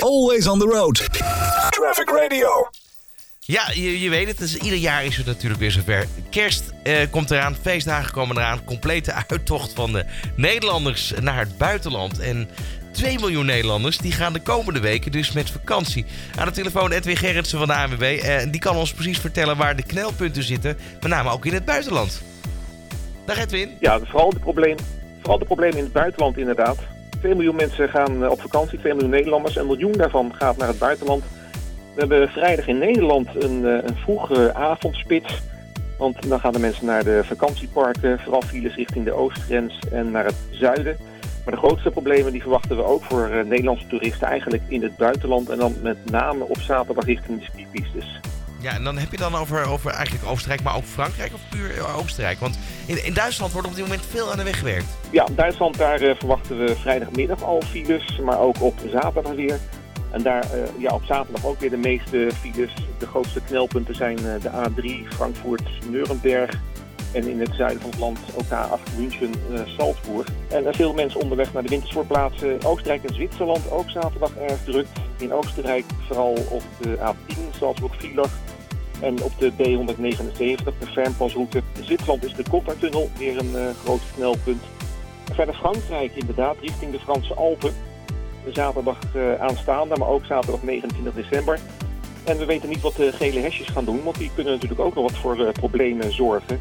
Always on the road. Traffic Radio. Ja, je, je weet het. Dus ieder jaar is het natuurlijk weer zover. Kerst eh, komt eraan, feestdagen komen eraan. Complete uittocht van de Nederlanders naar het buitenland. En 2 miljoen Nederlanders die gaan de komende weken dus met vakantie. Aan de telefoon Edwin Gerritsen van de ANWB. Eh, die kan ons precies vertellen waar de knelpunten zitten. Met name ook in het buitenland. Dag Edwin. Ja, vooral de, probleem, vooral de problemen in het buitenland inderdaad. 2 miljoen mensen gaan eh, op vakantie, 2 miljoen Nederlanders. Een miljoen daarvan gaat naar het buitenland. We hebben vrijdag in Nederland een, eh, een vroege avondspits. Want dan gaan de mensen naar de vakantieparken, vooral files richting de oostgrens en naar het zuiden. Maar de grootste problemen die verwachten we ook voor eh, Nederlandse toeristen eigenlijk in het buitenland. En dan met name op zaterdag richting de skipistes. Ja, en dan heb je dan over, over eigenlijk Oostenrijk, maar ook Frankrijk of puur eh, Oostenrijk? Want in, in Duitsland wordt op dit moment veel aan de weg gewerkt. Ja, in Duitsland daar eh, verwachten we vrijdagmiddag al files, maar ook op zaterdag weer. En daar eh, ja, op zaterdag ook weer de meeste files. De grootste knelpunten zijn de A3 Frankfurt-Nuremberg. En in het zuiden van het land ook A8 München, eh, Salzburg. En veel mensen onderweg naar de wintersportplaatsen. Oostenrijk en Zwitserland ook zaterdag erg druk. In Oostenrijk vooral op de A10 Salzburg-Villach. En op de B179, de Fernpasroute. Zwitserland is de Gotthardtunnel weer een eh, groot knelpunt. Verder Frankrijk inderdaad, richting de Franse Alpen. Zaterdag eh, aanstaande, maar ook zaterdag 29 december. En we weten niet wat de gele hesjes gaan doen, want die kunnen natuurlijk ook nog wat voor eh, problemen zorgen.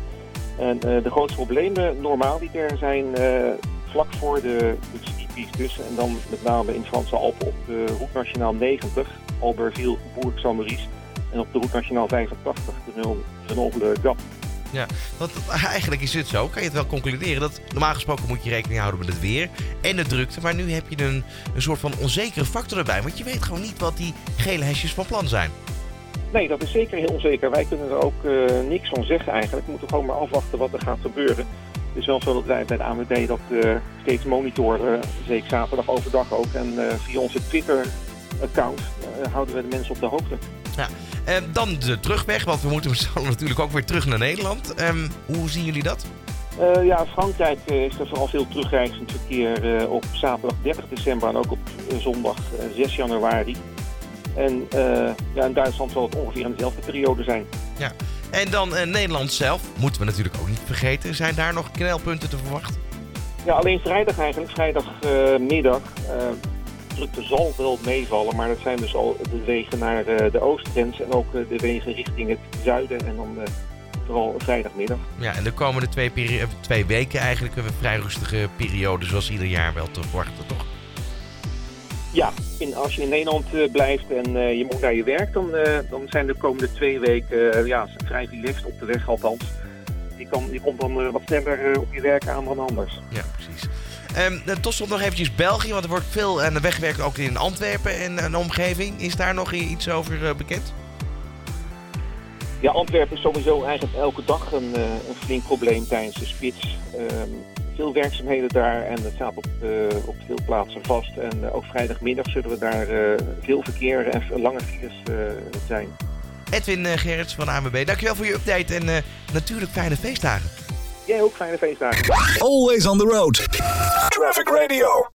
En de grootste problemen normaaliter zijn eh, vlak voor de, de skipistes. En dan met name in Franse Alpen op de Route Nationaal 90, Albertville, Bourg Saint-Maurice. En op de Route Nationaal 85, de Grenoble Gap. Ja, want eigenlijk is het zo, kan je het wel concluderen, dat normaal gesproken moet je rekening houden met het weer en de drukte. Maar nu heb je een, een soort van onzekere factor erbij, want je weet gewoon niet wat die gele hesjes van plan zijn. Nee, dat is zeker heel onzeker. Wij kunnen er ook eh, niks van zeggen eigenlijk. We moeten gewoon maar afwachten wat er gaat gebeuren. Het is wel zo dat wij bij de ANWB dat eh, steeds monitoren, zeker zaterdag overdag ook. En eh, via onze Twitter-account houden we de mensen op de hoogte. Ja. Eh, dan de terugweg, want we moeten zo natuurlijk ook weer terug naar Nederland. Ehm, hoe zien jullie dat? Eh, ja, in Frankrijk eh, is er vooral veel terugreizend verkeer eh, op zaterdag 30 december en ook op zondag eh, 6 januari. En ja, in Duitsland zal het ongeveer in dezelfde periode zijn. Ja. En dan Nederland zelf, moeten we natuurlijk ook niet vergeten. Zijn daar nog knelpunten te verwachten? Ja, alleen vrijdag eigenlijk, vrijdagmiddag. Zal wel meevallen, maar dat zijn dus al de wegen naar eh, de oostgrens en ook eh, de wegen richting het zuiden en dan eh, vooral vrijdagmiddag. Ja, en de komende twee, peri- twee weken eigenlijk een vrij rustige periode, zoals ieder jaar wel te verwachten, toch? Ja, in, als je in Nederland blijft en je moet naar je werk, dan, dan zijn de komende twee weken ja, vrij relaxed op de weg althans. Je, kan, je komt dan wat sneller op je werk aan dan anders. Ja, precies. Eh, tot slot nog eventjes België, want er wordt veel aan de weg gewerkt, ook in Antwerpen en een omgeving. Is daar nog iets over eh, bekend? Ja, Antwerpen is sowieso eigenlijk elke dag een, eh, een flink probleem tijdens de spits. Ehm, veel werkzaamheden daar en het staat op, eh, op veel plaatsen vast. En eh, ook vrijdagmiddag zullen we daar eh, veel verkeer en lange files eh, zijn. Edwin eh, Gerrits van ANWB, dankjewel voor je update en eh, natuurlijk fijne feestdagen. Jij ook fijne feestdagen. Always on the road. Traffic Radio.